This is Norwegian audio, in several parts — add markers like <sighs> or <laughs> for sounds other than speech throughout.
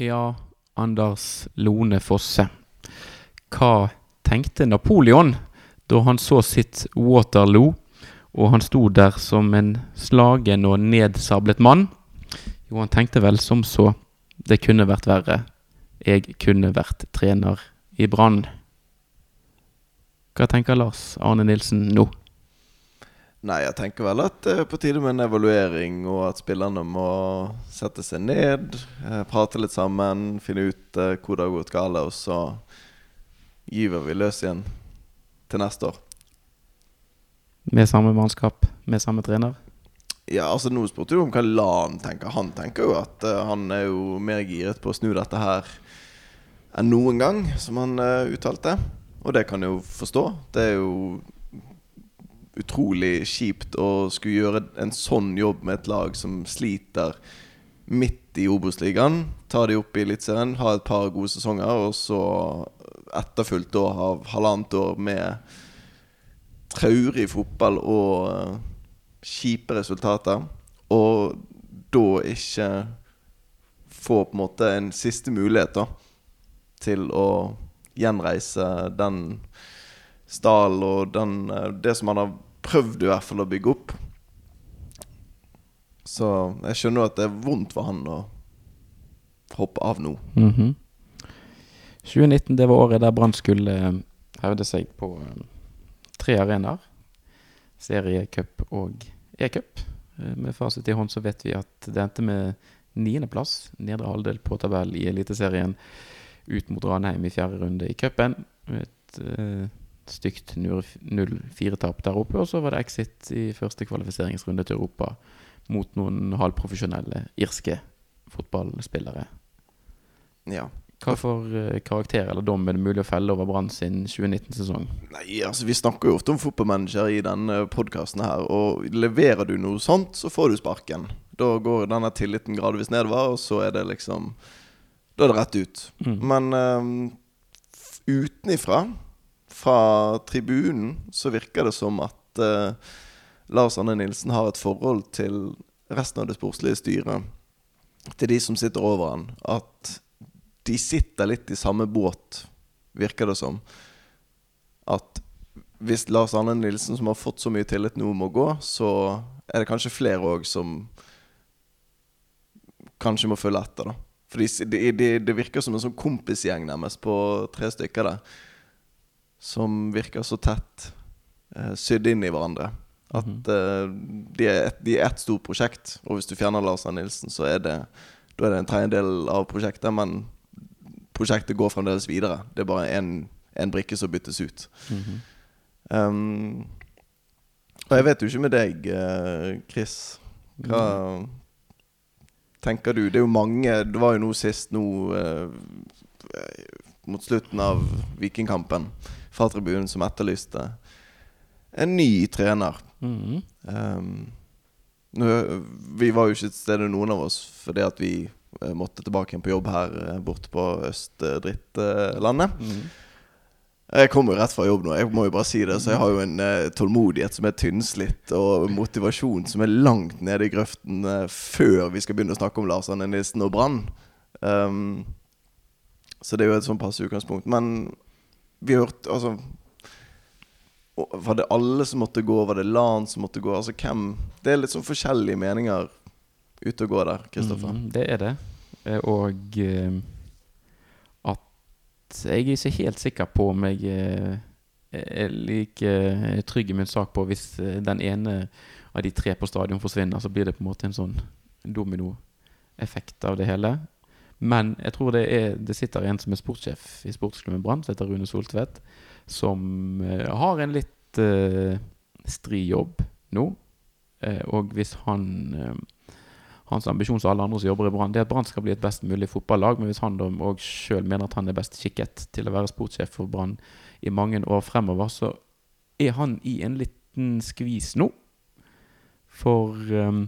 Ja, Anders Lone Fosse. Hva tenkte Napoleon da han så sitt Waterloo, og han sto der som en slagen og nedsablet mann? Jo, han tenkte vel som så. Det kunne vært verre. Jeg kunne vært trener i Brann. Hva tenker Lars Arne Nilsen nå? Nei, jeg tenker vel at det er på tide med en evaluering, og at spillerne må sette seg ned, eh, prate litt sammen, finne ut eh, hvor det har gått galt, og så gyver vi løs igjen til neste år. Med samme mannskap, med samme trener? Ja, altså Nå spurte du om hva Lan tenker. Han tenker jo at han er jo mer giret på å snu dette her enn noen gang, som han uttalte. Og det kan jeg jo forstå. Det er jo utrolig kjipt å skulle gjøre en sånn jobb med et lag som sliter midt i Obos-ligaen. Ta de opp i Eliteserien, ha et par gode sesonger, og så etterfulgt da av halvannet år med traurig fotball og uh, kjipe resultater. Og da ikke få på en måte en siste mulighet da til å gjenreise den stallen og den, uh, det som han har prøvd i hvert fall å bygge opp. Så jeg skjønner at det er vondt for han å hoppe av nå. Mm -hmm. 2019 det var året der Brann skulle eh, hevde seg på eh, tre arenaer. Seriecup og e-cup. Eh, med fasit i hånd så vet vi at det endte med niendeplass, nedre halvdel på tabell i Eliteserien, ut mot Ranheim i fjerde runde i cupen. Et stygt 0-4-tap der oppe. Og så var det exit i første kvalifiseringsrunde til Europa mot noen halvprofesjonelle irske fotballspillere. Ja. Hva for uh, karakter eller dom er det mulig å felle over Brann sin 2019-sesong? Nei, altså Vi snakker jo ofte om fotballmanager i denne podkasten her. Og leverer du noe sånt, så får du sparken. Da går denne tilliten gradvis nedover, og så er det liksom Da er det rett ut. Mm. Men um, utenifra fra tribunen så virker det som at uh, Lars Anne Nilsen har et forhold til resten av det sportslige styret. Til de som sitter over han. At de sitter litt i samme båt, virker det som. At hvis Lars Anne Nilsen, som har fått så mye tillit nå, må gå, så er det kanskje flere òg som kanskje må følge etter. da For det de, de virker som en sånn kompisgjeng nærmest på tre stykker der som virker så tett eh, sydd inn i hverandre. At -hmm. eh, de, er et, de, er ett stort prosjekt. Og hvis du fjerner Lars Arne Nilsen, så er det, da er det en tredjedel av prosjektet. Men prosjektet går fremdeles videre. Det er bare én brikke som byttes ut. Mm -hmm. um, og jeg vet jo ikke med deg, eh, Chris. Hva mm. tenker du? Det er jo mange Det var jo noe sist nå eh, mot slutten av Vikingkampen fra tribunen som etterlyste en ny trener. Mm. Um, vi var jo ikke til stede, noen av oss, fordi at vi uh, måtte tilbake igjen på jobb her uh, borte på Øst-drittlandet. Mm. Jeg kommer jo rett fra jobb nå, jeg må jo bare si det. Så jeg har jo en uh, tålmodighet som er tynnslitt, og motivasjon som er langt nede i grøften før vi skal begynne å snakke om Lars Arne Nilsen og Brann. Um, så det er jo et sånn passe utgangspunkt. Men vi hørte Altså Var det alle som måtte gå? Var det LAN som måtte gå? Altså hvem Det er litt sånn forskjellige meninger ute og går der, Kristoffer. Mm, det er det. Eh, og uh, at jeg er ikke helt sikker på om jeg uh, er like trygg i min sak på hvis den ene av de tre på stadion forsvinner, så blir det på en måte en sånn dominoeffekt av det hele. Men jeg tror det, er, det sitter en som er sportssjef i sportsklubben Brann, som heter Rune Soltvedt, som uh, har en litt uh, stri jobb nå. Uh, og hvis han Hans ambisjon som alle andre som jobber i Brann, det er at Brann skal bli et best mulig fotballag. Men hvis han òg sjøl mener at han er best skikket til å være sportssjef for Brann i mange år fremover, så er han i en liten skvis nå. For um,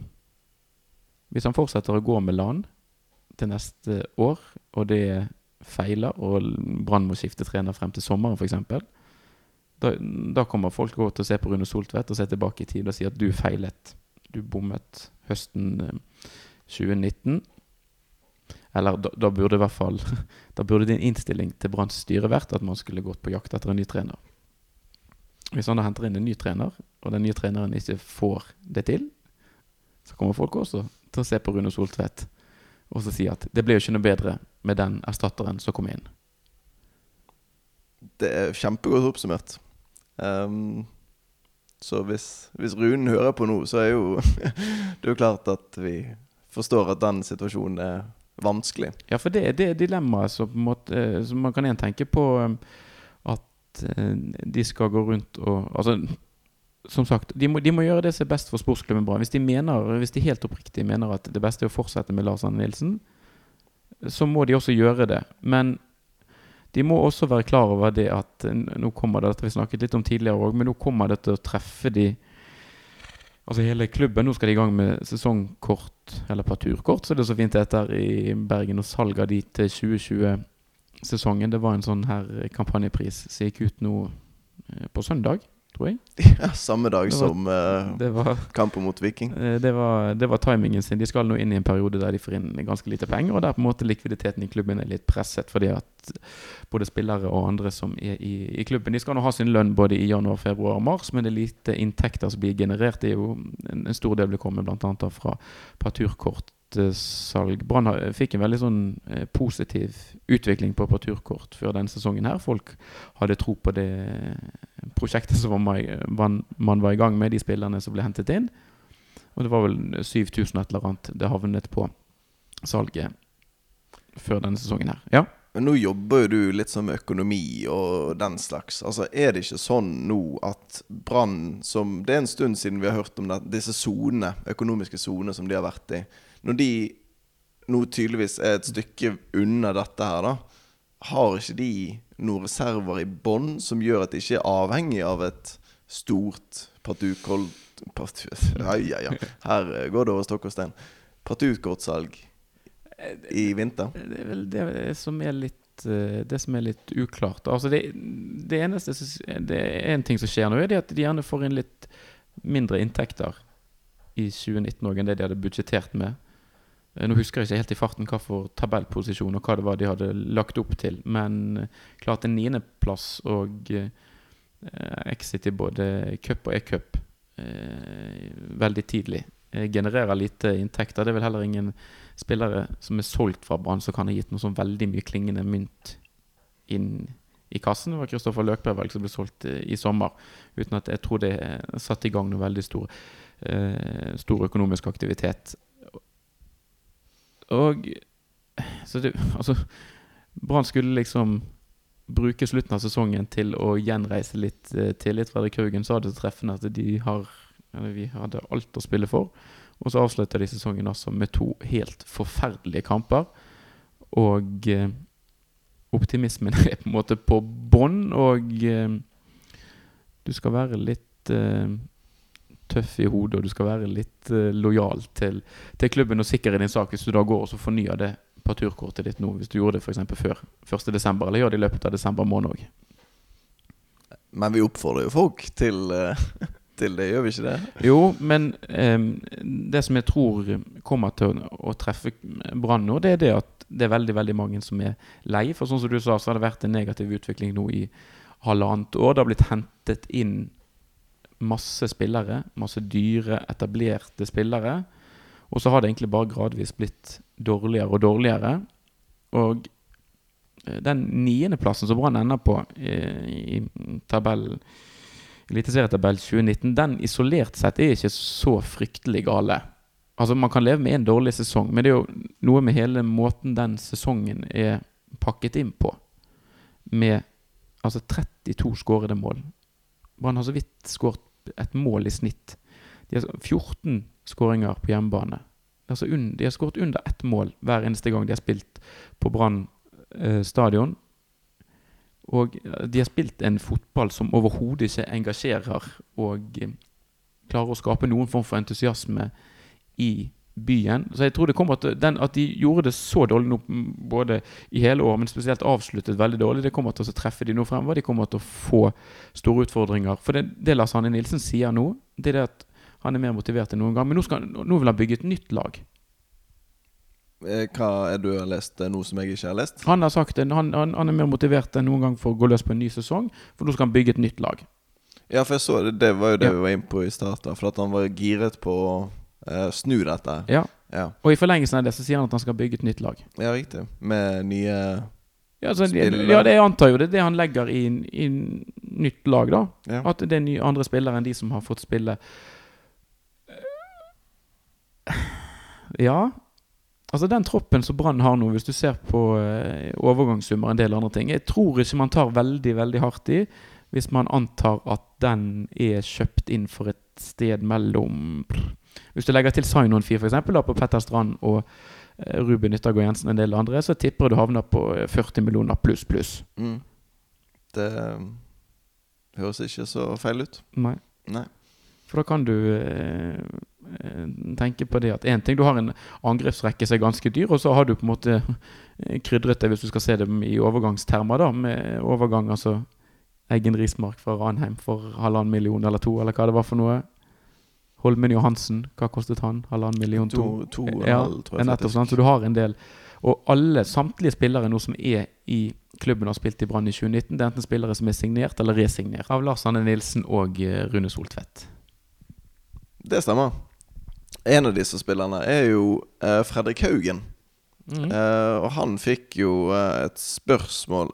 hvis han fortsetter å gå med LAN til neste år, og det feiler, og Brann må skifte trener frem til sommeren f.eks., da, da kommer folk til å se på Rune Soltvedt og se tilbake i tid og si at du feilet. Du bommet høsten 2019. Eller da, da burde i hvert fall <laughs> Da burde din innstilling til Branns styre vært at man skulle gått på jakt etter en ny trener. Hvis han da henter inn en ny trener, og den nye treneren ikke får det til, så kommer folk også til å se på Rune Soltvedt og så si at det ble jo ikke noe bedre med den erstatteren som kom inn. Det er kjempegodt oppsummert. Um, så hvis, hvis Runen hører på nå, så er jo <laughs> det er jo klart at vi forstår at den situasjonen er vanskelig. Ja, for det, det er dilemmaet som, som man kan igjen tenke på um, at uh, de skal gå rundt og Altså, som sagt, de må, de må gjøre det som er best for sportsklubben Brann. Hvis, hvis de helt oppriktig mener at det beste er å fortsette med Lars Arne Nilsen, så må de også gjøre det. Men de må også være klar over det at nå kommer det, dette vi snakket litt om tidligere òg, men nå kommer det til å treffe de Altså hele klubben. Nå skal de i gang med sesongkort, eller parturkort, så det er så fint det heter i Bergen. Og salg av de til 2020-sesongen. Det var en sånn her kampanjepris som gikk ut nå eh, på søndag tror jeg. Ja, Samme dag var, som uh, var, kampen mot Viking. Eh, det var, det var, timingen sin. De skal nå inn i en periode der de får inn ganske lite penger, og der på en måte likviditeten i klubben er litt presset. Fordi at både spillere og andre som er i, i klubben, de skal nå ha sin lønn både i januar, februar og mars, men det er lite inntekter som blir generert. Det er jo en, en stor del blir kommet bl.a. fra parturkort salg. Brann fikk en veldig sånn eh, positiv utvikling på parturkort før denne sesongen. her. Folk hadde tro på det prosjektet som man, var i gang med, de spillerne som ble hentet inn. Og det var vel 7000 et eller annet det havnet på salget før denne sesongen her. Ja. Men nå jobber jo du litt sånn med økonomi og den slags. Altså, Er det ikke sånn nå at Brann, som Det er en stund siden vi har hørt om det, disse zonene, økonomiske sonene som de har vært i. Når de nå tydeligvis er et stykke unna dette her, da, har ikke de noen reserver i bånn som gjør at de ikke er avhengig av et stort partukolt partu, <laughs> ja, ja, ja. Her går det over stokk og stein. Partukortsalg i vinter? Det er vel det som er litt eh, det som er litt uklart. Altså det, det eneste Det er en ting som skjer nå, er at de gjerne får inn litt mindre inntekter i 2019 òg enn det de hadde budsjettert med. Eh, nå husker jeg ikke helt i farten hva for tabellposisjon og hva det var de hadde lagt opp til, men eh, klart en niendeplass og eh, exit i både cup og e-cup eh, veldig tidlig jeg genererer lite inntekter. Det er vel heller ingen spillere som er solgt fra Brann som kan ha gitt noe sånn veldig mye klingende mynt inn i kassen. Det var Kristoffer Løkberg som ble solgt eh, i sommer, uten at jeg tror det satte i gang noe veldig stor, stor økonomisk aktivitet og Så det Altså, Brann skulle liksom bruke slutten av sesongen til å gjenreise litt eh, tillit. Fredrik Haugen sa det treffende at de har vi hadde alt å spille for. Og så avslutter de sesongen altså med to helt forferdelige kamper. Og eh, optimismen <laughs> er på en måte på bånn, og eh, du skal være litt eh, tøff i hodet, og du skal være litt uh, lojal til, til, klubben og sikker i din sak hvis du da går og så fornyer det parturkortet ditt nå, hvis du gjorde det f.eks. før 1.12., eller gjør det i løpet av desember måned òg. Men vi oppfordrer jo folk til, uh, <laughs> til, det, gjør vi ikke det? Jo, men um, det som jeg tror kommer til å, å treffe Brann nå, det er det at det er veldig veldig mange som er lei. For sånn som du sa, så har det vært en negativ utvikling nå i halvannet år. Det har blitt hentet inn masse spillere, masse dyre, etablerte spillere. Og så har det egentlig bare gradvis blitt dårligere og dårligere. Og eh, den niendeplassen som Brann ender på eh, i, i tabellen Eliteserietabell 2019, den isolert sett er ikke så fryktelig gale. Altså Man kan leve med en dårlig sesong, men det er jo noe med hele måten den sesongen er pakket inn på. Med altså 32 skårede mål. Brann har så vidt skåret et mål i snitt. De har 14 skåringer på hjemmebane. Altså de har skåret under ett mål hver eneste gang de har spilt på Brann eh, stadion. Og de har spilt en fotball som overhodet ikke engasjerer og eh, klarer å skape noen form for entusiasme i byen. Så jeg tror det kommer til den, At de gjorde det så dårlig nå både i hele år, men spesielt avsluttet veldig dårlig, det kommer til å treffe de nå fremover. De kommer til å få store utfordringer. For det, det Lars Hanne Nilsen sier nå, det er det at han er mer motivert enn noen gang. Men nå, skal, nå vil han bygge et nytt lag. Eh, Hva er du har lest nå som jeg ikke har lest? Han har sagt han, han, han er mer motivert enn noen gang for å gå løs på en ny sesong, for nå skal han bygge et nytt lag. Ja, for jeg så det, det var jo det Ja. vi var inne på i starten. For at han var giret på å eh, snu dette. Ja. Ja. Og i forlengelsen av det så sier han at han skal bygge et nytt lag. ja, riktig. Med nye Ja, altså, spillere. ja det jeg antar jo det er det han legger i, i nytt lag, da. Ja. At det er nye andre spillere enn de som har fått spille. Ja. Altså Den troppen som Brann har nå, hvis du ser på eh, overgangssummer og en del andre ting Jeg tror ikke man tar veldig veldig hardt i hvis man antar at den er kjøpt inn for et sted mellom Hvis du legger til sign-on fee f.eks. på Petter Strand og eh, Ruben Yttergård Jensen og en del andre, så tipper jeg du havner på eh, 40 millioner pluss pluss. Mm. Det eh, høres ikke så feil ut. Nei. Nei. For da kan du eh, eh, tenke på det at én ting Du har en angrepsrekke som er ganske dyr, og så har du på en måte eh, krydret det, hvis du skal se det i overgangstermer, da, med overgang, altså Eggen Rismark fra Ranheim for halvannen million eller to, eller hva det var for noe. Holmen Johansen, hva kostet han? Halvannen million, to? To, to Ja, halv, tror jeg. nettopp, faktisk. Så du har en del. Og alle, samtlige spillere nå som er i klubben og har spilt i Brann i 2019, det er enten spillere som er signert eller resignert av Lars Anne Nilsen og eh, Rune Soltvedt. Det stemmer. En av disse spillerne er jo eh, Fredrik Haugen. Mm. Eh, og han fikk jo eh, et spørsmål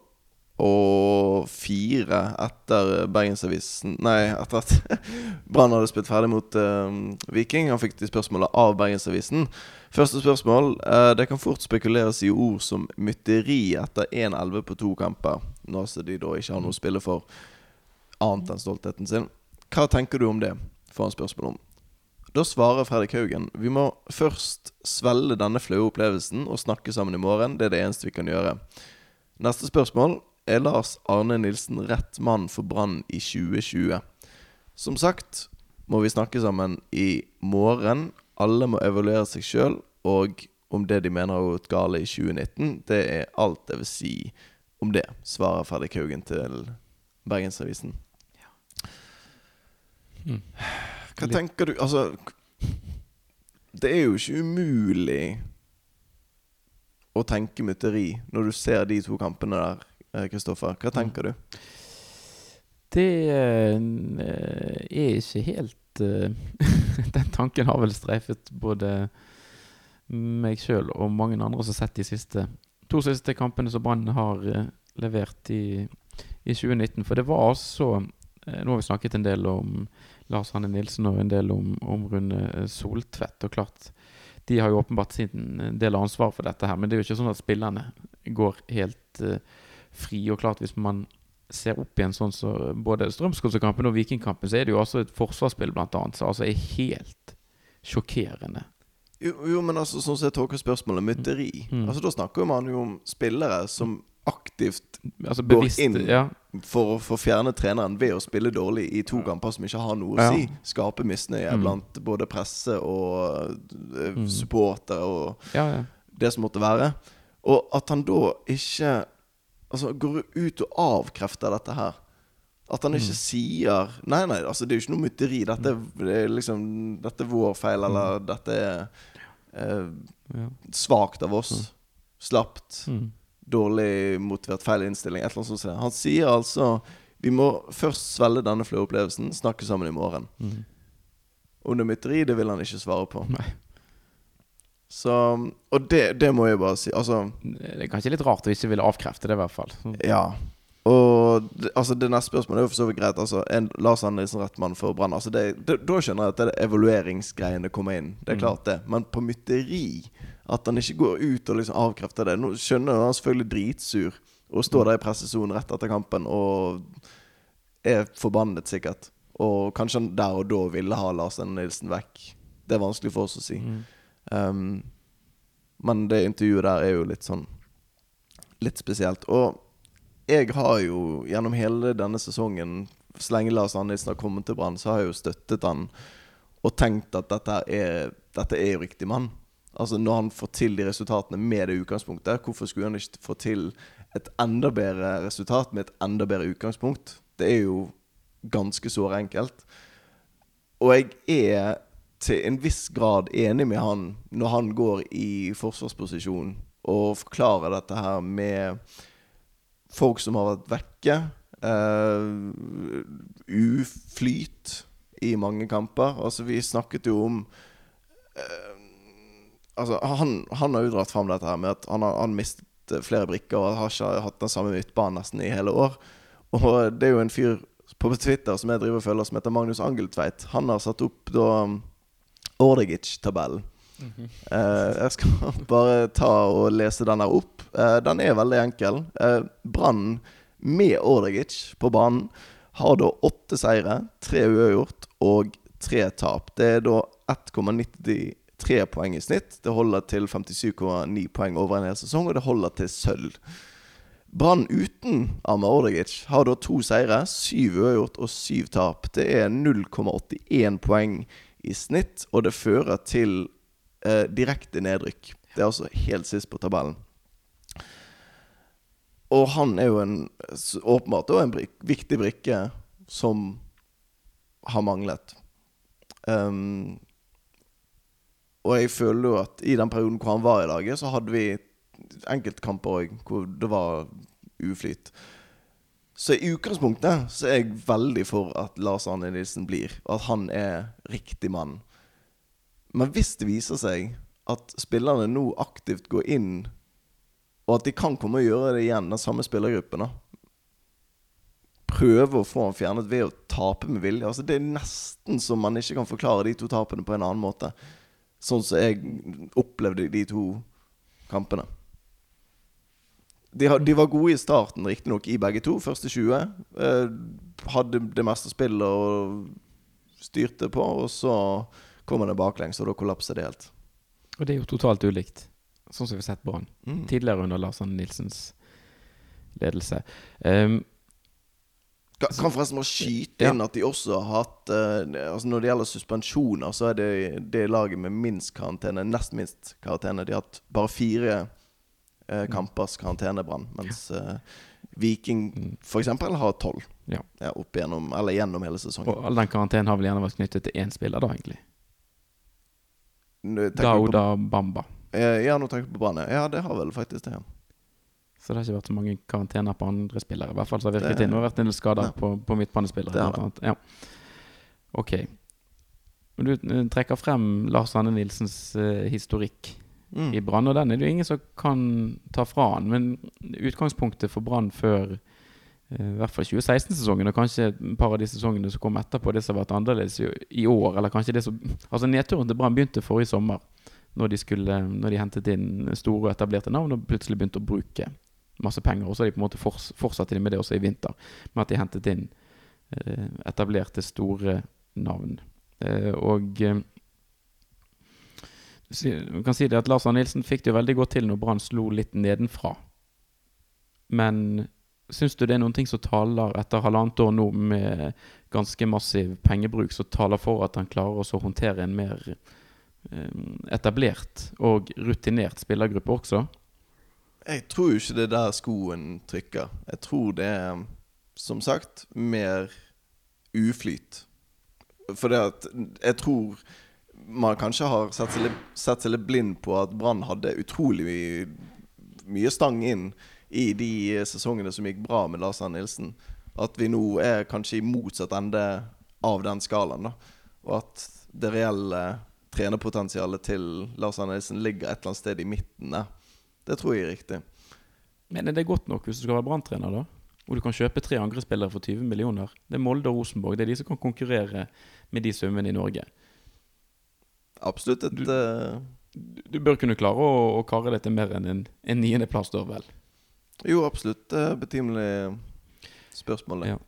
og fire etter Bergensavisen Nei, etter at <laughs> Brann hadde spilt ferdig mot uh, Viking. Han fikk de spørsmålet av Bergensavisen. Første spørsmål. Uh, det kan fort spekuleres i ord som mytteri etter 1-11 på to kamper. Nå som de da ikke har noe å spille for annet enn stoltheten sin. Hva tenker du om det? får han spørsmål om. Da svarer Fredrik Haugen Vi må først svelge denne flaue opplevelsen og snakke sammen i morgen. Det er det eneste vi kan gjøre. Neste spørsmål er Lars Arne Nilsen rett mann for Brann i 2020. Som sagt må vi snakke sammen i morgen. Alle må evaluere seg sjøl og om det de mener har gått gale i 2019. Det er alt jeg vil si om det, svarer Fredrik Haugen til Bergensavisen. Mm. Hva tenker du Altså Det er jo ikke umulig å tenke mytteri når du ser de to kampene der, Kristoffer. Hva tenker du? Det eh, er ikke helt eh, <laughs> Den tanken har vel streifet både meg sjøl og mange andre som har sett de siste to siste kampene som Brann har eh, levert i, i 2019. For det var altså eh, Nå har vi snakket en del om Lars Hanne Nilsen og en del om, om Rune Soltvedt. Og klart, de har jo åpenbart sin del av ansvaret for dette her. Men det er jo ikke sånn at spillerne går helt eh, fri. Og klart, hvis man ser opp igjen sånn så både Strømsgodset-kampen og Vikingkampen, så er det jo altså et forsvarsspill blant annet som altså er helt sjokkerende. Jo, jo men altså, sånn som jeg tolker spørsmålet, mytteri Mm. Altså Da snakker man jo om spillere som aktivt Altså Går inn. Ja. for å få fjerne treneren ved å spille dårlig i to kamper som ikke har noe å Ja. si. Skape misnøye Mm. blant både presse og uh, Mm. supportere og ja, ja. det som måtte være. Og at han da ikke Altså går ut og avkrefter dette her. At han ikke Mm. sier Nei, nei, altså det er jo ikke noe mytteri. Dette, er- det er liksom, dette er vår feil, eller dette er eh, ja. svakt av oss. Slapt. Mm. Dårlig motivert, feil innstilling. Et eller annet sånt. Han sier altså Vi må først svelge denne flaue opplevelsen, snakke sammen i morgen. Mm. Om det er mytteri, det vil han ikke svare på. Nei. Så Og det, det må jeg bare si. Altså Det er kanskje litt rart å ikke ville avkrefte det, i hvert fall. Ja. Og altså det neste spørsmålet er jo for så vidt greit. Altså, en, Lars Andresen rett mann for Brann. Altså det, det, da skjønner jeg at det er evalueringsgreiene kommer inn. Det er Mm. klart det. Men på mytteri At han ikke går ut og liksom avkrefter det. Nå skjønner jeg han er selvfølgelig dritsur og står der i pressesonen rett etter kampen og er forbannet, sikkert. Og kanskje han der og da ville ha Lars Andresen vekk. Det er vanskelig for oss å si. Mm. Um, men det intervjuet der er jo litt sånn Litt spesielt. Og jeg har jo gjennom hele denne sesongen, så lenge Lars Andresen har kommet til Brann, så har jeg jo støttet han og tenkt at dette er, dette er jo riktig mann. Altså Når han får til de resultatene med det utgangspunktet, hvorfor skulle han ikke få til et enda bedre resultat med et enda bedre utgangspunkt? Det er jo ganske såre enkelt. Og jeg er til en viss grad enig med han når han går i forsvarsposisjon og forklarer dette her med folk som har vært vekke. Uh, uflyt i mange kamper. Altså, vi snakket jo om uh, Altså, han, han, har jo dratt fram dette her med at han har, han mistet flere brikker og har ikke hatt den samme midtbanen nesten i hele år. Og det er jo en fyr på Twitter som jeg driver og følger, som heter Magnus Angeltveit. Han har satt opp da Ordegic-tabellen. Mm -hmm. uh, jeg skal <laughs> bare ta og lese den her opp. Uh, den er veldig enkel. Uh, Brann med Ordegic på banen har da åtte seire, tre uavgjort og tre tap. Det er da 1,93 poeng i snitt. Det holder til 57,9 poeng over en hel sesong, og det holder til sølv. Brann uten Amar Ordegic har da to seire, syv uavgjort og syv tap. Det er 0,81 poeng i snitt, og det fører til eh, direkte nedrykk. Det er altså helt sist på tabellen. Og han er jo en, åpenbart en brik, viktig brikke som har manglet. Um, og jeg føler jo at i den perioden hvor han var i laget, så hadde vi enkeltkamper òg hvor det var uflyt. Så i utgangspunktet så er jeg veldig for at Lars Arne Nilsen blir, og at han er riktig mann. Men hvis det viser seg at spillerne nå aktivt går inn, og at de kan komme og gjøre det igjen, den samme spillergruppen, da Prøve å få han fjernet ved å tape med vilje. Altså Det er nesten som man ikke kan forklare de to tapene på en annen måte. Sånn som jeg opplevde de to kampene. De, de, var gode i starten, riktignok, i begge to. Første 20. Eh, hadde det meste spillet og styrte på. Og så kommer det baklengs, og da kollapser det helt. Og det er jo totalt ulikt, sånn som vi har sett Brann mm. tidligere under Lars Arne Nilsens ledelse. Um, kan, kan forresten bare skyte inn ja. at de også har hatt uh, altså Når det gjelder suspensjoner, så er det det laget med minst karantene, nest minst karantene. De har hatt bare fire eh, kampers karantenebrann. Mens eh, Viking mm. f.eks. har tolv ja. ja, opp gjennom, eller gjennom hele sesongen. Og all den karantenen har vel gjerne vært knyttet til én spiller, da, egentlig? Dauda Bamba. Eh, ja, nå tenker jeg på Brann. Ja, det har vel faktisk det. Ja. Så det har ikke vært så mange karantener på andre spillere. I hvert fall så har virket inn. Det har vært en del skader på, på midtbanespillere. Ja. Ok. Du eh, trekker frem Lars Anne Nilsens uh, historikk mm. i Brann. Og den er det jo ingen som kan ta fra han. Men utgangspunktet for Brann før eh, i hvert fall 2016-sesongen, og kanskje et par av de sesongene som kom etterpå, det som har vært annerledes i år, eller kanskje det som Altså Nedturen til Brann begynte forrige sommer, når de, skulle, når de hentet inn store og etablerte navn og plutselig begynte å bruke masse penger. Og så har de på en måte fortsatt med det også i vinter, med at de hentet inn eh, etablerte, store navn. Eh, og du kan si det at Lars Arne Nilsen fikk det jo veldig godt til når Brann slo litt nedenfra. Men syns du det er noen ting som taler etter halvannet år nå med ganske massiv pengebruk, som taler for at han klarer å håndtere en mer eh, etablert og rutinert spillergruppe også? Jeg tror ikke det er der skoen trykker. Jeg tror det er, som sagt, mer uflyt. For det at Jeg tror man kanskje har sett seg, litt, sett seg litt blind på at Brann hadde utrolig mye, mye stang inn i de sesongene som gikk bra med Lars Arne Nilsen. At vi nå er kanskje i motsatt ende av den skalaen. da Og at det reelle trenerpotensialet til Lars Arne Nilsen ligger et eller annet sted i midten der. Det tror jeg er riktig. Men er det godt nok hvis du skal være Brann-trener, da? Og du kan kjøpe tre andre spillere for 20 millioner. Det er Molde og Rosenborg. Det er de som kan konkurrere med de summene i Norge absolutt et du, uh, du, bør kunne klare å, å kare deg til mer enn en, en niendeplass, da vel? Jo, absolutt. Uh, betimelig spørsmål. Ja.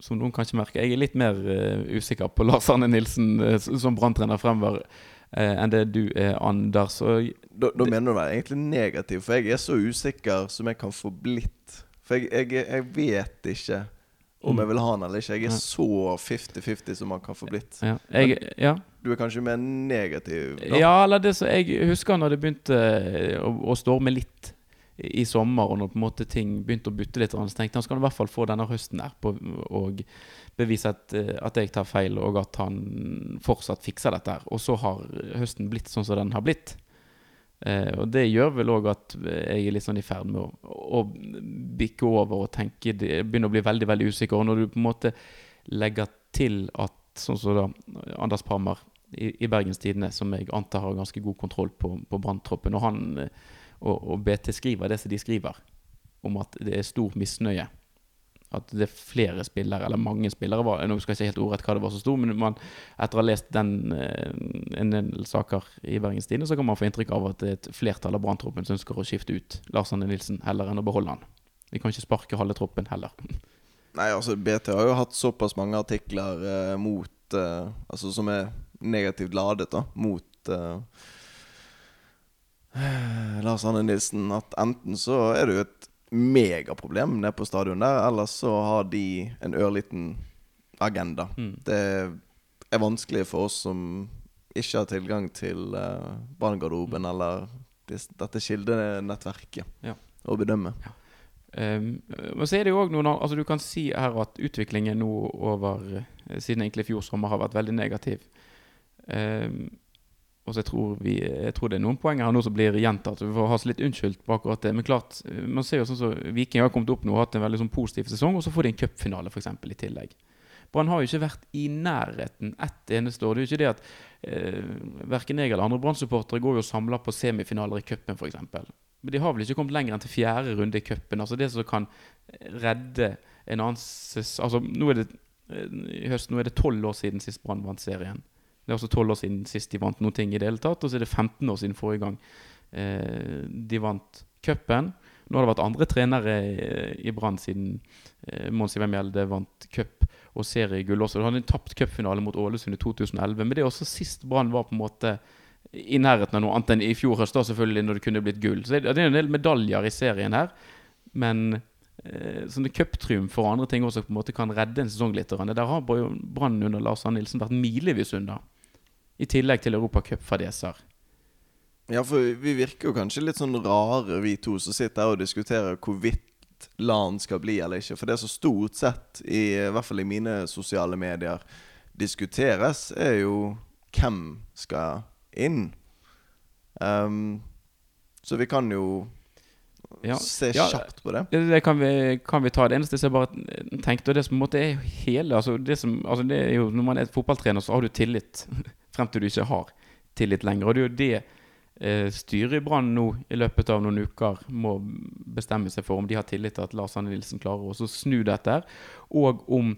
Som noen kanskje merker. Jeg er litt mer uh, usikker på Lars Arne Nilsen uh, som branntrener fremover enn det du er, Anders. da, da mener du meg egentlig negativ, for jeg er så usikker som jeg kan få blitt. For jeg, jeg, jeg vet ikke om mm. jeg vil ha han eller ikke. Jeg er så 50-50 som man kan få blitt. Ja. Jeg, ja. Du er kanskje mer negativ? Da? Ja, eller det som jeg husker når det begynte eh, å, å storme litt i sommer, og når på en måte ting begynte å butte litt, så tenkte han skal han i hvert fall få denne høsten der på å bevise at, eh, at, jeg tar feil, og at han fortsatt fikser dette. her. Og så har høsten blitt sånn som den har blitt. Eh, og det gjør vel òg at jeg er litt sånn i ferd med å, å bikke over og tenke det Begynner å bli veldig veldig usikker. Og når du på en måte legger til at sånn som da Anders Pammer i, i Bergens Tidende, som jeg antar har ganske god kontroll på, på branntroppen, og han eh, og, og, BT skriver det som de skriver, om at det er stor misnøye. At det er flere spillere, eller mange spillere var, Nå skal jeg ikke helt ordrett hva det var som sto, men man, etter å ha lest den, eh, en del saker i Bergens Tidende, så kan man få inntrykk av at det er et flertall av branntroppen som ønsker å skifte ut Lars Arne Nilsen heller enn å beholde han. Vi kan ikke sparke halve troppen heller. <laughs> Nei, altså BT har jo hatt såpass mange artikler eh, mot eh, Altså som er negativt ladet, da, mot eh, <sighs> Lars Arne Nilsen at enten så er det jo et megaproblem nede på stadion der, Ellers så har de en ørliten agenda. Mm. Det er vanskelig for oss som ikke har tilgang til uh, barnegarderoben mm. eller dette kildenettverket, ja. å bedømme. Ja. Um, men så er det jo også noen altså Du kan si her at utviklingen nå over siden egentlig fjor sommer har vært veldig negativ. Um, og så jeg tror, vi, jeg tror det er noen poenger her nå som blir gjentatt. Vi får ha oss litt unnskyldt på akkurat det. Men klart, man ser jo sånn som så Viking har kommet opp nå og hatt en veldig sånn positiv sesong, og så får de en cupfinale f.eks. i tillegg. Brann har jo ikke vært i nærheten ett eneste år. Det er jo ikke det at eh, verken jeg eller andre Brann-supportere går jo og samler på semifinaler i cupen f.eks. Men de har vel ikke kommet lenger enn til fjerde runde i cupen. Altså det som kan redde en annen Altså nå er det eh, i høst nå er det tolv år siden sist Brann vant serien. Det er også tolv år siden sist de vant noen ting i det hele tatt. Og så er det 15 år siden forrige gang eh, de vant cupen. Nå har det vært andre trenere i Brann siden eh, Mons Mjelde vant cup og seriegull også. De hadde en tapt cupfinale mot Ålesund i 2011. Men det er også sist Brann var på en måte i nærheten av noe annet enn i fjor høst, da selvfølgelig, når det kunne blitt gull. Så det er en del medaljer i serien her. Men eh, sånne cuptriumfer og andre ting også på en måte kan redde en sesong litt. Der har Brann under Lars Arne Nilsen vært milevis unna. I tillegg til europacupfadeser. Ja, for vi virker jo kanskje litt sånn rare, vi to som sitter her og diskuterer hvorvidt LAN skal bli eller ikke. For det som stort sett, i, i hvert fall i mine sosiale medier, diskuteres, er jo hvem skal inn. Um, så vi kan jo ja. se kjapt på det. Det kan vi, kan vi, ta. Det eneste jeg bare tenkte, og det som på en måte er hele altså det, som, altså det er jo, Når man er fotballtrener, så har du tillit frem til du ikke har tillit lenger. Og det er jo det eh, styret i Brann nå i løpet av noen uker må bestemme seg for om de har tillit til at Lars Anne Nilsen klarer å snu dette. Og om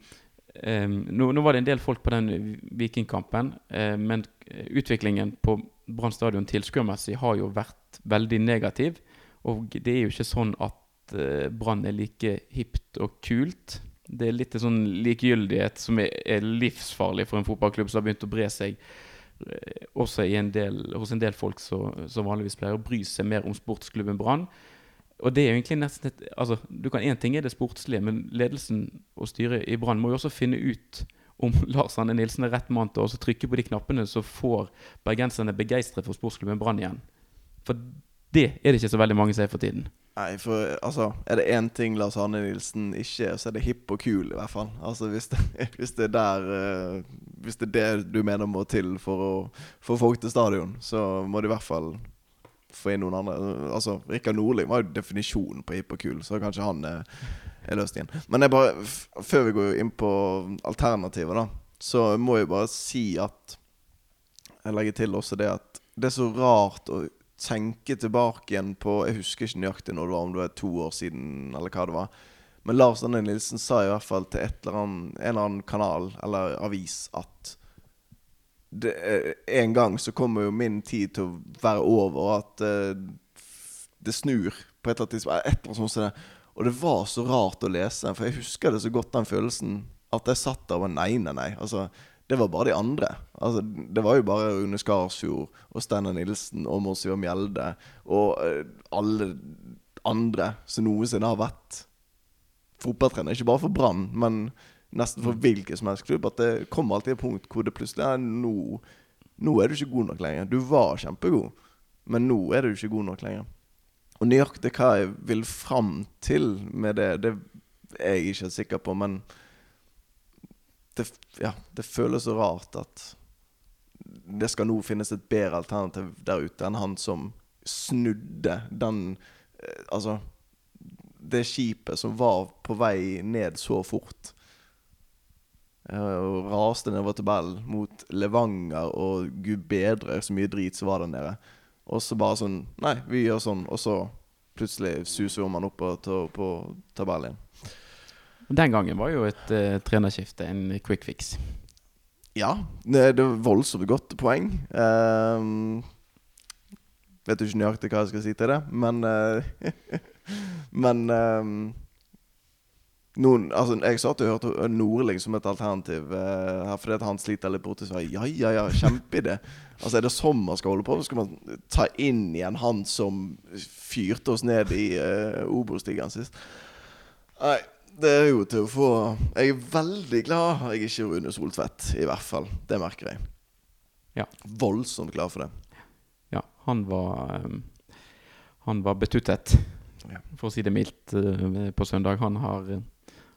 eh, nå, nå, var det en del folk på den Vikingkampen, eh, men utviklingen på Brann stadion tilskuermessig har jo vært veldig negativ. Og det er jo ikke sånn at eh, Brann er like hipt og kult det er litt sånn likegyldighet som er, er, livsfarlig for en fotballklubb som har begynt å bre seg også en del, hos en del folk som vanligvis pleier å bry seg mer om sportsklubben Brann. Og det er jo egentlig nesten et, altså, du kan Én ting er det sportslige, men ledelsen og styret i Brann må jo også finne ut om <laughs> Lars Anne Nilsen er rett mann til å trykke på de knappene som får bergenserne begeistret for sportsklubben Brann igjen. For det er det ikke så veldig mange som er for tiden. Nei, for altså Er det én ting Lars Arne Nilsen ikke er, så er det hipp og kul, i hvert fall. Altså Hvis det, <laughs> hvis det er der uh, Hvis det er det du mener må til for å få folk til stadion, så må du i hvert fall få inn noen andre. Altså Rikard Nordling var jo definisjonen på hipp og kul, så kanskje han er, er løsningen. Men jeg bare før vi går inn på alternativer, da, så må jeg bare si at Jeg legger til også det at det er så rart å tenke tilbake igjen på Jeg husker ikke nøyaktig når det var, om det var to år siden, eller hva det var. Men Lars Arne Nilsen sa i hvert fall til eller annet, en eller annen kanal eller avis at det, eh, en gang så kommer jo min tid til å være over, og at uh, det snur på et eller annet tidspunkt. Et eller annet sånt. Og det var så rart å lese, for jeg husker det så godt, den følelsen. At jeg satt der og var nei, nei, nei. Altså, det var bare de andre. Altså, det var jo bare Rune Skarsfjord og Steinar Nilsen og Monsiva Mjelde og uh, alle andre som noensinne har vært fotballtrener. Ikke bare for Brann, men nesten for mm. hvilken som helst klubb. At det kommer alltid et punkt hvor det plutselig er nå, nå er du ikke god nok lenger. Du var kjempegod, men nå er du ikke god nok lenger. Og nøyaktig hva jeg vil fram til med det, det er jeg ikke sikker på, men det, ja, det føles så rart at det skal nå finnes et bedre alternativ der ute enn han som snudde den eh, Altså det skipet som var på vei ned så fort. Eh, og raste nedover tabellen mot Levanger og gud bedre så mye drit som var der nede. Og så bare sånn Nei, vi gjør sånn. Og så plutselig suser man opp på, tabellen. Den gangen var jo et uh, trenerskifte en quick fix. Ja, det, er voldsomt godt poeng. Um, vet jo ikke nøyaktig hva jeg skal si til det, men uh, <laughs> Men um, noen, altså, jeg satt og hørte Nordling som et alternativ uh, her fordi at han sliter litt borti. Så ja, ja, ja, kjempeidé. altså, er det sånn man skal holde på? Skal man ta inn igjen han som fyrte oss ned i uh, Obos-ligaen sist? Nei, det er jo til å få Jeg er veldig glad jeg ikke er Rune Soltvedt, i hvert fall. Det merker jeg. Ja. Voldsomt glad for det. Ja, han var um, Han var betuttet, for å si det mildt, uh, på søndag. Han har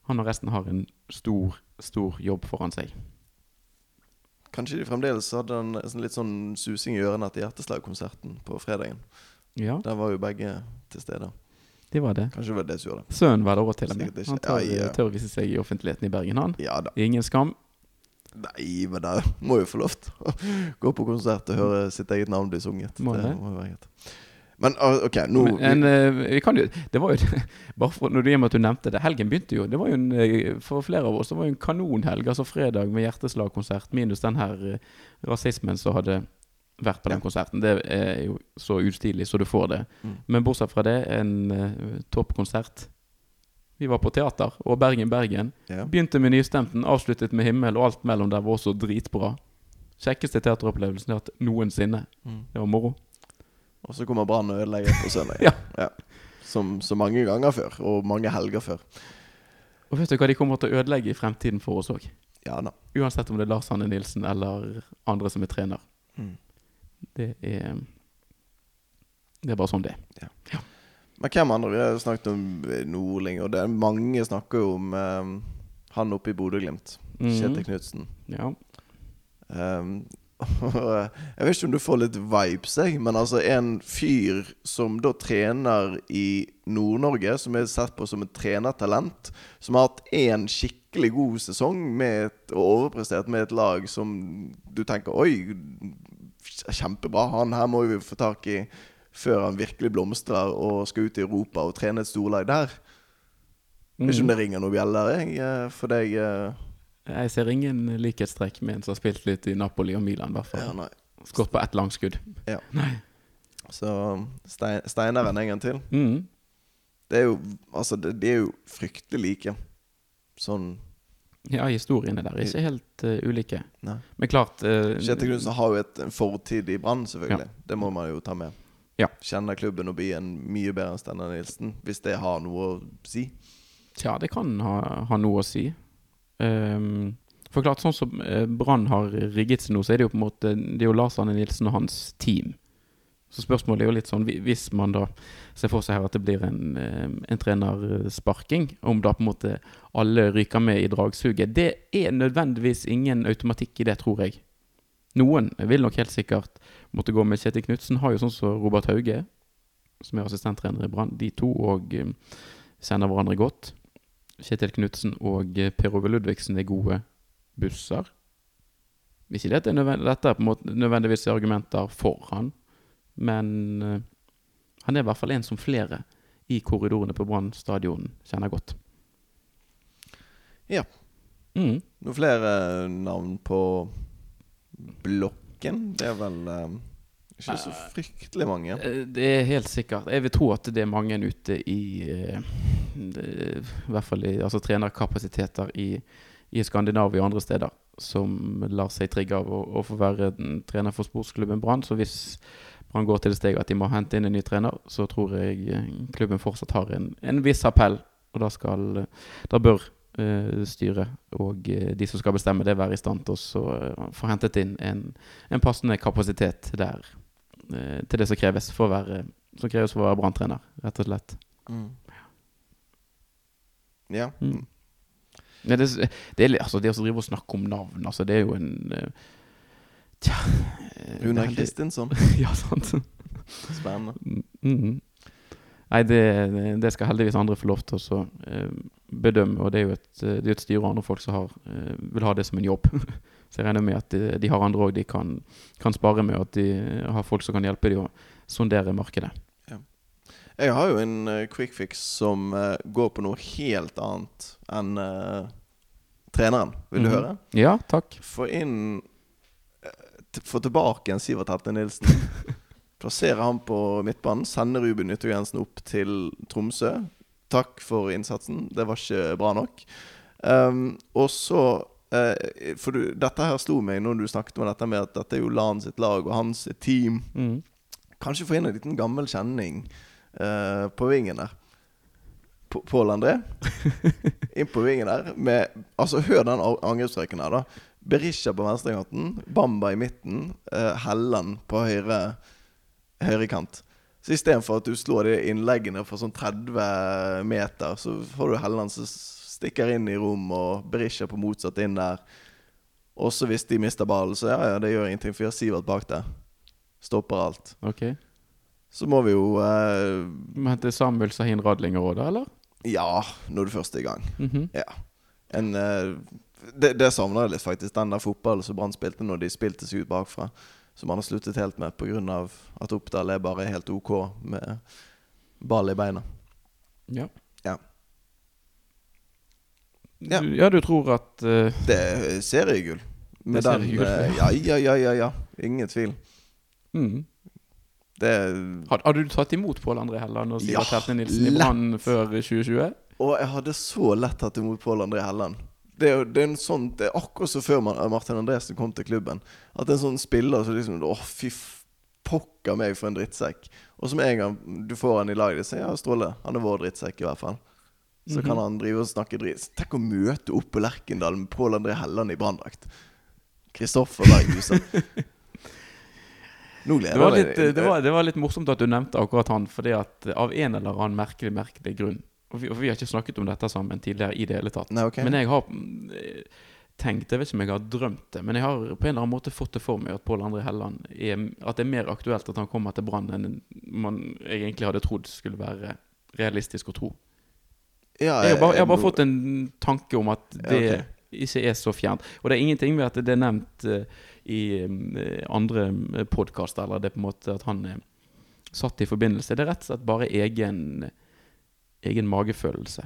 Han og resten har en stor, stor jobb foran seg. Kanskje de fremdeles hadde en, en litt sånn susing i ørene etter Hjerteslag-konserten på fredagen. Ja, Der var jo begge til stede. Det var det. Kanskje det var det som gjorde det. Sønnen var det òg, til og med. Han tør, Ja, ja. tør vise seg i offentligheten i Bergen, han. Ja da. Ingen skam. Nei, men det må jo få lov til å gå på konsert og høre sitt eget navn bli sunget. Må det? må jo være greit. Men ah, OK, nå Men, en, eh, vi kan jo Det var jo <laughs> Bare for, når du, at du nevnte det. Helgen begynte jo. Det var jo en, eh, For flere av oss det var jo en kanonhelg. Altså fredag med hjerteslagkonsert, minus den her eh, rasismen som hadde vært på den Ja. konserten. Det er jo så utstilig så du får det. Mm. Men bortsett fra det, en uh, toppkonsert. Vi var på teater, og Bergen Bergen. ja. Begynte med Nystemten, avsluttet med Himmel, og alt mellom der var også dritbra. Kjekkeste teateropplevelsen jeg har hatt noensinne. Mm. Det var moro. Og så kommer Brann og ødelegger på søndag. <laughs> Ja. Som så mange ganger før, og mange helger før. Og vet du hva de kommer til å ødelegge i fremtiden for oss òg? Ja da. Uansett om det er Lars Hanne Nilsen eller andre som er trener. Mm. Det er Det er bare sånn det er. Men hvem andre? Vi har snakket om Nordling, og det er mange snakker jo om um, han oppe i Bodø-Glimt. Mhm. Kjetil Knutsen. Ja. Um, <laughs> jeg vet ikke om du får litt vibes, jeg, men altså en fyr som da trener i Nord-Norge, som er sett på som et trenertalent, som har hatt én skikkelig god sesong med et, og overprestert med et lag som du tenker Oi, kjempebra. Han her må vi få tak i før han virkelig blomstrer og skal ut i Europa og trene et storlag der. Mm. ikke om det ringer noen bjeller jeg, eh, for deg. eh. Jeg ser ingen likhetstrekk med en som har spilt litt i Napoli og Milan. i hvert Ja, fall nei. Skåret på ett langskudd. <laughs> Så stein, Steineren en gang til. Mm. Det er jo Altså, det, de er jo fryktelig like. Sånn Ja, historiene der er ikke helt uh, ulike. Nei. Men klart uh, Kjetil Knutsen har jo et, en fortid i Brann, selvfølgelig. Det må man jo ta med. Ja. Kjenner klubben og byen mye bedre enn Steinar Nilsen, hvis det har noe å si. Ja, det kan ha, ha noe å si. Um, for klart, sånn som eh, Brann har rigget seg nå, så er det jo på en måte Det er jo Lars Arne Nilsen og hans team. Så spørsmålet er jo litt sånn Hvis man da ser for seg her at det blir en, en trenersparking, om da på en måte alle ryker med i dragsuget Det er nødvendigvis ingen automatikk i det, tror jeg. Noen vil nok helt sikkert måtte gå med Kjetil Knutsen. Har jo sånn som Robert Hauge, som er assistenttrener i Brann. De to og sender hverandre godt. Kjetil Knutsen og eh, Per Ove Ludvigsen er gode busser. Ikke det at det er er nødvendigvis argumenter for han, men eh, han er i hvert fall en som flere i korridorene på Brann stadion kjenner godt. Ja. Mm. Noen flere navn på blokken? Det er vel eh, ikke så fryktelig mange. Eh, Det er helt sikkert. Jeg vil tro at det er mange ute i eh, det, I hvert fall i altså trenerkapasiteter i, i Skandinavia og andre steder som lar seg trigge av å, å få være en trener for sportsklubben Brann. Så hvis Brann går til det steget at de må hente inn en ny trener, så tror jeg eh, klubben fortsatt har en, en viss appell. Og da skal Da bør uh, styret og eh, de som skal bestemme det, være i stand til å eh, få hentet inn en, en passende kapasitet der uh, til det som kreves for å være kreves for å være Brann-trener, rett og slett. Mm. Ja. Mm. Det, det, det, altså, det å drive og snakke om navn, altså, det er jo en eh, Tja eh, Runar Kristinsson. Ja, sant. Spennende. Mm, -hmm. Nei, det, det skal heldigvis andre få lov til å eh, bedømme, og det er jo et, eh, det er et styre og andre folk som har, eh, vil ha det som en jobb. <laughs> så jeg regner med at de, de har andre òg de kan, kan spare med, og at de har folk som kan hjelpe dem å sondere markedet. Jeg har jo en uh, quick fix som uh, går på noe helt annet enn uh, treneren. Vil du Mhm. høre? Ja, takk. Få inn eh, Få tilbake en Sivert Helte Nilsen. <laughs> Plasserer han på midtbanen. sender Ruben Yttergrensen opp til Tromsø. Takk for innsatsen. Det var ikke bra nok. Um, og så uh, For du, dette her slo meg når du snakket om dette med at dette er jo Lan sitt lag og hans team. Mm. Kanskje få inn en liten gammel kjenning uh, på vingen der. Pål André. <laughs> Inn på vingen der. Med, altså, hør den angrepsstreken her, da. Berisha på venstrekanten. Bamba i midten. Uh, Helland på høyre høyrekant. Så istedenfor at du slår de innleggene fra sånn 30 meter, så får du Helland som stikker inn i rom, og Berisha på motsatt inn der. Også hvis de mister ballen, så ja, ja, det gjør ingenting, for vi har Sivert bak der. Stopper alt. Okay. Så må vi jo uh, Men til Samuel Sahin Radlinger òg, da, eller? Ja, når du først er i gang. Mhm. Ja. En, eh, det, det savner jeg litt, faktisk. Den der fotballen som Brann spilte når de spilte seg ut bakfra. Som man har sluttet helt med pga. at Oppdal er bare helt OK med ball i beina. Ja. Ja. Ja. Du, ja, du tror at uh, Det er seriegull. Med Det er den seriegull, eh, Ja, ja, ja, ja, ja. Ingen tvil. mm. Det Had, Hadde du tatt imot Pål André Helland og Sivert Ja, Heltne Nilsen i. Brann før 2020? Og jeg hadde så lett tatt imot Pål André Helland. Det er, det er en sånn Det er akkurat som før Martin Andresen kom til klubben. At en sånn spiller som liksom Å, fy pokker meg for en drittsekk. Og som en gang du får han i laget, så ja, Stråle. Han er vår drittsekk, i hvert fall. Så Mhm. kan han drive og snakke dritt. Tenk å møte opp på Lerkendal med Pål André Helland i branndrakt. Kristoffer Berghuset. Nå gleder jeg meg. det, det var litt morsomt at du nevnte akkurat han, fordi at av en eller annen merkelig, merkelig grunn Og vi, og vi har ikke snakket om dette sammen tidligere i det hele tatt. Nei, okay. Men jeg har eh, tenkt, jeg vet ikke om jeg har drømt det, men jeg har på en eller annen måte fått det for meg at Pål André Helland er, At det er mer aktuelt at han kommer til Brann enn man egentlig hadde trodd skulle være realistisk å tro. Ja, Jeg har bare, jeg har bare fått en tanke om at det Ja, okay. ikke er så fjernt. Og det er ingenting ved at det er nevnt eh, i eh, andre podkaster, eller det er på en måte at han er satt i forbindelse. Det er rett og slett bare egen, egen magefølelse.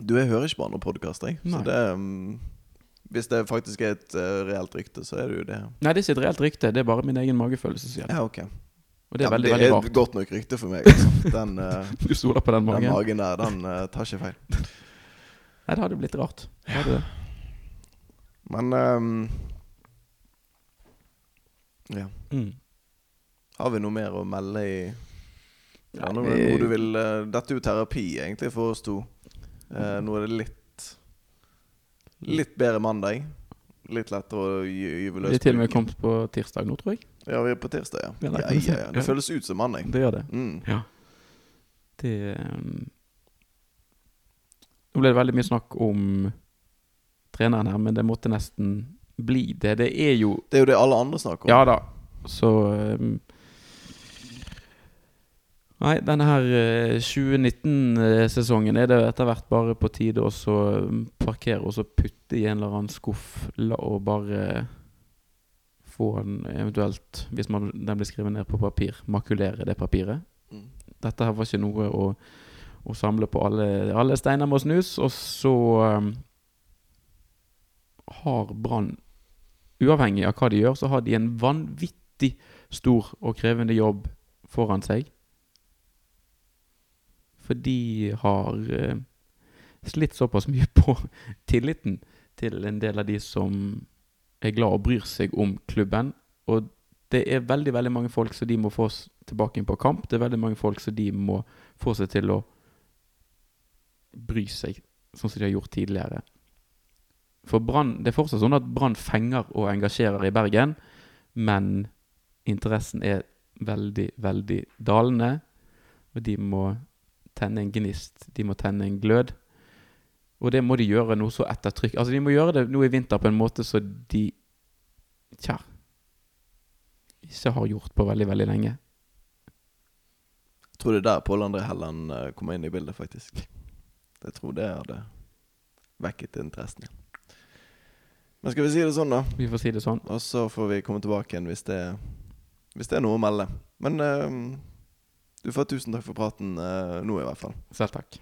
Du, jeg hører ikke på andre podkaster, jeg. Så det um, Hvis det faktisk er et uh, reelt rykte, så er det jo det. Nei, det er ikke et reelt rykte, det er bare min egen magefølelse. som gjelder. Ja, ok Og det er ja, veldig, det veldig er rart. et godt nok rykte for meg. Altså. <laughs> Den, uh, Du stoler på den den magen? magen der, den uh, tar ikke feil. Nei, det hadde blitt rart. Det hadde det. Men um, Ja. Mm. Har vi noe mer å melde i Ja, nå, vi- du vil eh, Dette er jo terapi, egentlig, for oss to. Eh, nå er det litt Litt bedre mandag. Litt lettere å gy- gyve løs. Vi er til og med på kommet på tirsdag nå, tror jeg. Ja, vi er på tirsdag, ja. Ja, Ja, det ja, ja. Det Ja. føles ut som mandag. Det gjør det. Mm. Det um, Nå ble det veldig mye snakk om treneren her, men det måtte nesten bli det. Det er jo Det er jo det alle andre snakker om. Ja da, så um, Nei, denne her eh, 2019-sesongen er det etter hvert bare på tide å um, parkere og så putte i en eller annen skuff og bare få den eventuelt, hvis man, den blir skrevet ned på papir, makulere det papiret. Mm. Dette her var ikke noe å, å samle på alle, alle steiner må snus. Og så um, har Brann, uavhengig av hva de gjør, så har de en vanvittig stor og krevende jobb foran seg. For de har eh, slitt såpass mye på <laughs> tilliten til en del av de som er glad og bryr seg om klubben. Og det er veldig veldig mange folk som de må få tilbake inn på kamp. Det er veldig mange folk som de må få seg til å bry seg, sånn som de har gjort tidligere. For Brann, Det er fortsatt sånn at Brann fenger og engasjerer i Bergen, men interessen er veldig, veldig dalende. Og de må tenne en gnist. De må tenne en glød. Og det må de gjøre noe så ettertrykk Altså, de må gjøre det nå i vinter på en måte så de Tja Ikke har gjort på veldig, veldig lenge. Jeg tror det er der Pål André Helland eh, kommer inn i bildet, faktisk. Jeg tror det hadde vekket interessen. Men skal vi si det sånn, da? Vi får si det sånn. Og så får vi komme tilbake igjen hvis det, hvis det er noe å melde. Men eh, du får tusen takk for praten eh, nå, i hvert fall. Selv takk.